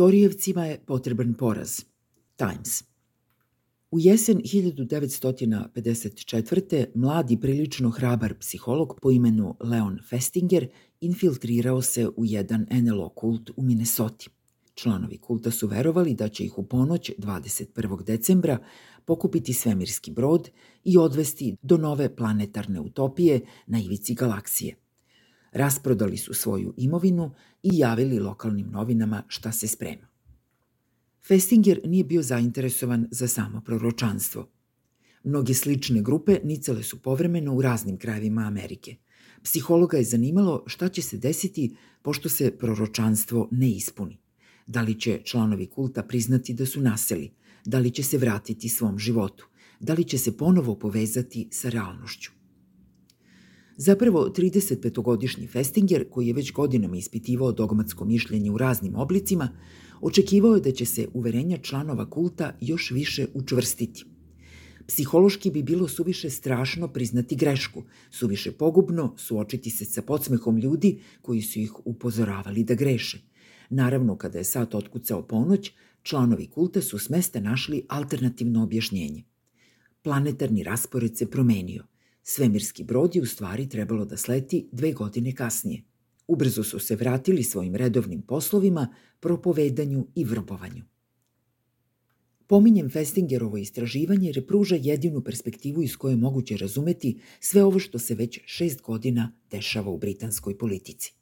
Torijevcima je potreban poraz. Times. U jesen 1954. mladi prilično hrabar psiholog po imenu Leon Festinger infiltrirao se u jedan NLO kult u Minnesoti. Članovi kulta su verovali da će ih u ponoć 21. decembra pokupiti svemirski brod i odvesti do nove planetarne utopije na ivici galaksije. Rasprodali su svoju imovinu i javili lokalnim novinama šta se sprema. Festinger nije bio zainteresovan za samo proročanstvo. Mnoge slične grupe nicale su povremeno u raznim krajevima Amerike. Psihologa je zanimalo šta će se desiti pošto se proročanstvo ne ispuni. Da li će članovi kulta priznati da su naseli, da li će se vratiti svom životu, da li će se ponovo povezati sa realnošću. Zapravo, 35-godišnji Festinger, koji je već godinama ispitivao dogmatsko mišljenje u raznim oblicima, očekivao je da će se uverenja članova kulta još više učvrstiti. Psihološki bi bilo suviše strašno priznati grešku, suviše pogubno suočiti se sa podsmehom ljudi koji su ih upozoravali da greše. Naravno, kada je sat otkucao ponoć, članovi kulta su s mesta našli alternativno objašnjenje. Planetarni raspored se promenio. Svemirski brod je u stvari trebalo da sleti dve godine kasnije. Ubrzo su se vratili svojim redovnim poslovima, propovedanju i vrbovanju. Pominjem Festingerovo istraživanje jer pruža jedinu perspektivu iz koje je moguće razumeti sve ovo što se već šest godina dešava u britanskoj politici.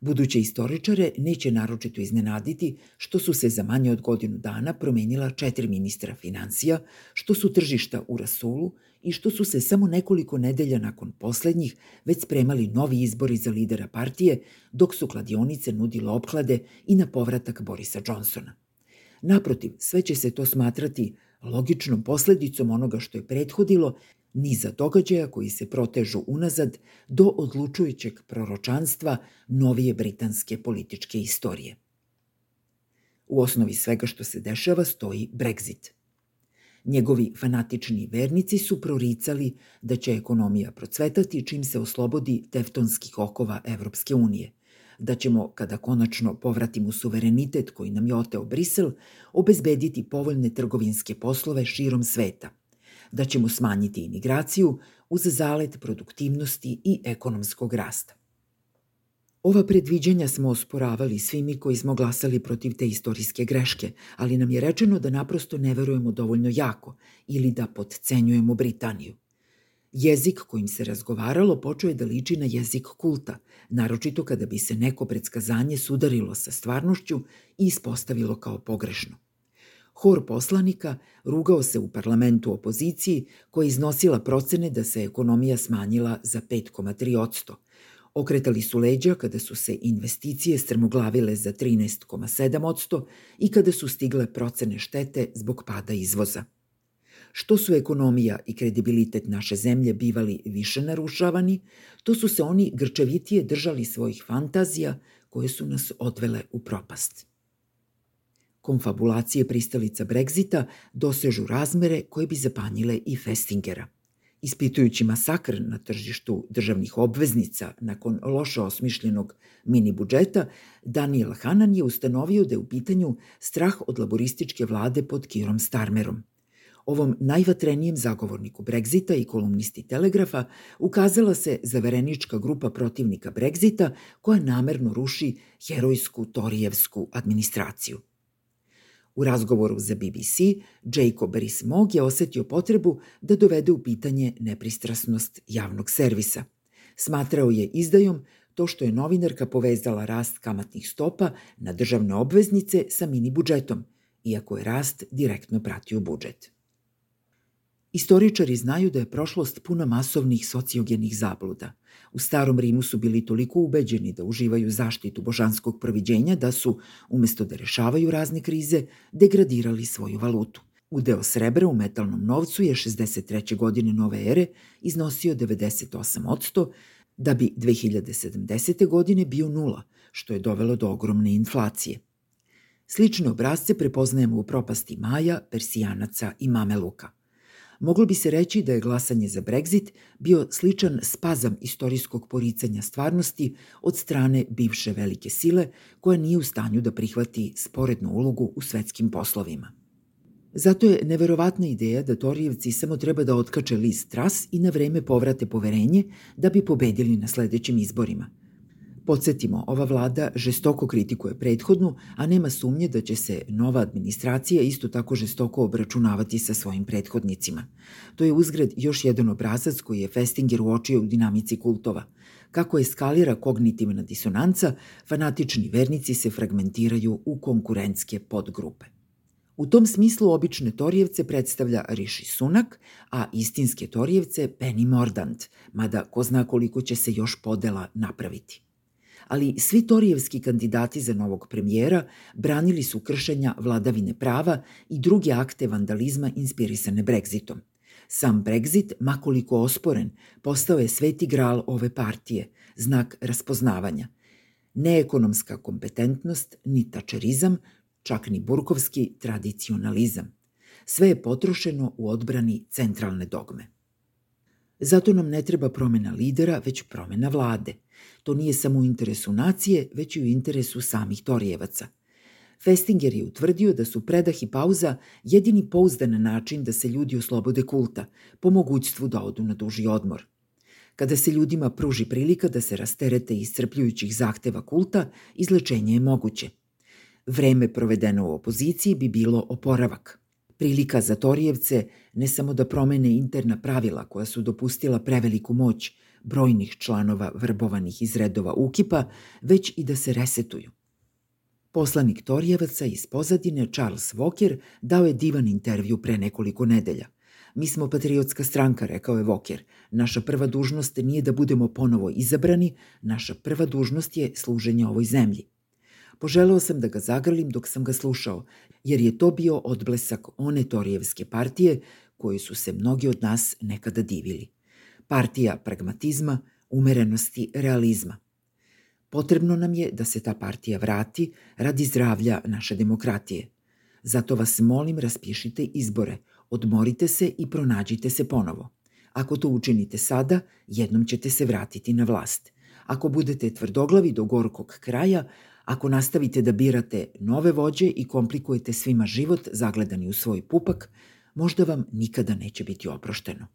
Buduće istoričare neće naročito iznenaditi što su se za manje od godinu dana promenila četiri ministra financija, što su tržišta u rasulu i što su se samo nekoliko nedelja nakon poslednjih već spremali novi izbori za lidera partije, dok su kladionice nudile opklade i na povratak Borisa Johnsona. Naprotiv, sve će se to smatrati logičnom posledicom onoga što je prethodilo niza događaja koji se protežu unazad do odlučujućeg proročanstva novije britanske političke istorije. U osnovi svega što se dešava stoji Brexit. Njegovi fanatični vernici su proricali da će ekonomija procvetati čim se oslobodi teftonskih okova Evropske unije, da ćemo, kada konačno povratimo suverenitet koji nam je oteo Brisel, obezbediti povoljne trgovinske poslove širom sveta – da ćemo smanjiti imigraciju uz zalet produktivnosti i ekonomskog rasta. Ova predviđanja smo osporavali svi mi koji smo glasali protiv te istorijske greške, ali nam je rečeno da naprosto ne verujemo dovoljno jako ili da podcenjujemo Britaniju. Jezik kojim se razgovaralo počeo je da liči na jezik kulta, naročito kada bi se neko predskazanje sudarilo sa stvarnošću i ispostavilo kao pogrešno. Hor poslanika rugao se u parlamentu opoziciji koja iznosila procene da se ekonomija smanjila za 5,3 Okretali su leđa kada su se investicije strmoglavile za 13,7 i kada su stigle procene štete zbog pada izvoza. Što su ekonomija i kredibilitet naše zemlje bivali više narušavani, to su se oni grčevitije držali svojih fantazija koje su nas odvele u propast. Konfabulacije pristalica Brexita dosežu razmere koje bi zapanjile i Festingera. Ispitujući masakr na tržištu državnih obveznica nakon loše osmišljenog mini budžeta, Daniel Hanan je ustanovio da je u pitanju strah od laborističke vlade pod Kirom Starmerom. Ovom najvatrenijem zagovorniku Brexita i kolumnisti Telegrafa ukazala se zaverenička grupa protivnika Brexita koja namerno ruši herojsku Torijevsku administraciju. U razgovoru za BBC, Jacob Rees-Mogg je osetio potrebu da dovede u pitanje nepristrasnost javnog servisa. Smatrao je izdajom to što je novinarka povezala rast kamatnih stopa na državne obveznice sa mini budžetom, iako je rast direktno pratio budžet. Istoričari znaju da je prošlost puna masovnih sociogenih zabluda. U starom Rimu su bili toliko ubeđeni da uživaju zaštitu božanskog proviđenja da su, umesto da rešavaju razne krize, degradirali svoju valutu. Udeo srebra u metalnom novcu je 63. godine nove ere iznosio 98%, da bi 2070. godine bio nula, što je dovelo do ogromne inflacije. Slične obrazce prepoznajemo u propasti Maja, Persijanaca i Mameluka. Moglo bi se reći da je glasanje za Brexit bio sličan spazam istorijskog poricanja stvarnosti od strane bivše velike sile koja nije u stanju da prihvati sporednu ulogu u svetskim poslovima. Zato je neverovatna ideja da Torijevci samo treba da otkače list tras i na vreme povrate poverenje da bi pobedili na sledećim izborima. Podsjetimo, ova vlada žestoko kritikuje prethodnu, a nema sumnje da će se nova administracija isto tako žestoko obračunavati sa svojim prethodnicima. To je uzgred još jedan obrazac koji je Festinger uočio u dinamici kultova. Kako eskalira kognitivna disonanca, fanatični vernici se fragmentiraju u konkurentske podgrupe. U tom smislu obične Torijevce predstavlja Riši Sunak, a istinske Torijevce Penny Mordant, mada ko zna koliko će se još podela napraviti. Ali svi Torijevski kandidati za novog premijera branili su kršenja vladavine prava i druge akte vandalizma inspirisane Brexitom. Sam Brexit, makoliko osporen, postao je sveti gral ove partije, znak raspoznavanja. Neekonomska kompetentnost ni tačerizam čak ni burkovski tradicionalizam. Sve je potrošeno u odbrani centralne dogme. Zato nam ne treba promena lidera, već promena vlade. To nije samo u interesu nacije, već i u interesu samih Torijevaca. Festinger je utvrdio da su predah i pauza jedini pouzdan način da se ljudi oslobode kulta, po mogućstvu da odu na duži odmor. Kada se ljudima pruži prilika da se rasterete iscrpljujućih zahteva kulta, izlečenje je moguće – Vreme provedeno u opoziciji bi bilo oporavak. Prilika za Torijevce ne samo da promene interna pravila koja su dopustila preveliku moć brojnih članova vrbovanih iz redova Ukipa, već i da se resetuju. Poslanik Torijevaca iz pozadine Charles Walker dao je divan intervju pre nekoliko nedelja. Mi smo patriotska stranka, rekao je Walker. Naša prva dužnost nije da budemo ponovo izabrani, naša prva dužnost je služenje ovoj zemlji. Poželeo sam da ga zagrlim dok sam ga slušao, jer je to bio odblesak one Torijevske partije koje su se mnogi od nas nekada divili. Partija pragmatizma, umerenosti, realizma. Potrebno nam je da se ta partija vrati radi zdravlja naše demokratije. Zato vas molim raspišite izbore, odmorite se i pronađite se ponovo. Ako to učinite sada, jednom ćete se vratiti na vlast. Ako budete tvrdoglavi do gorkog kraja, Ako nastavite da birate nove vođe i komplikujete svima život zagledani u svoj pupak, možda vam nikada neće biti oprošteno.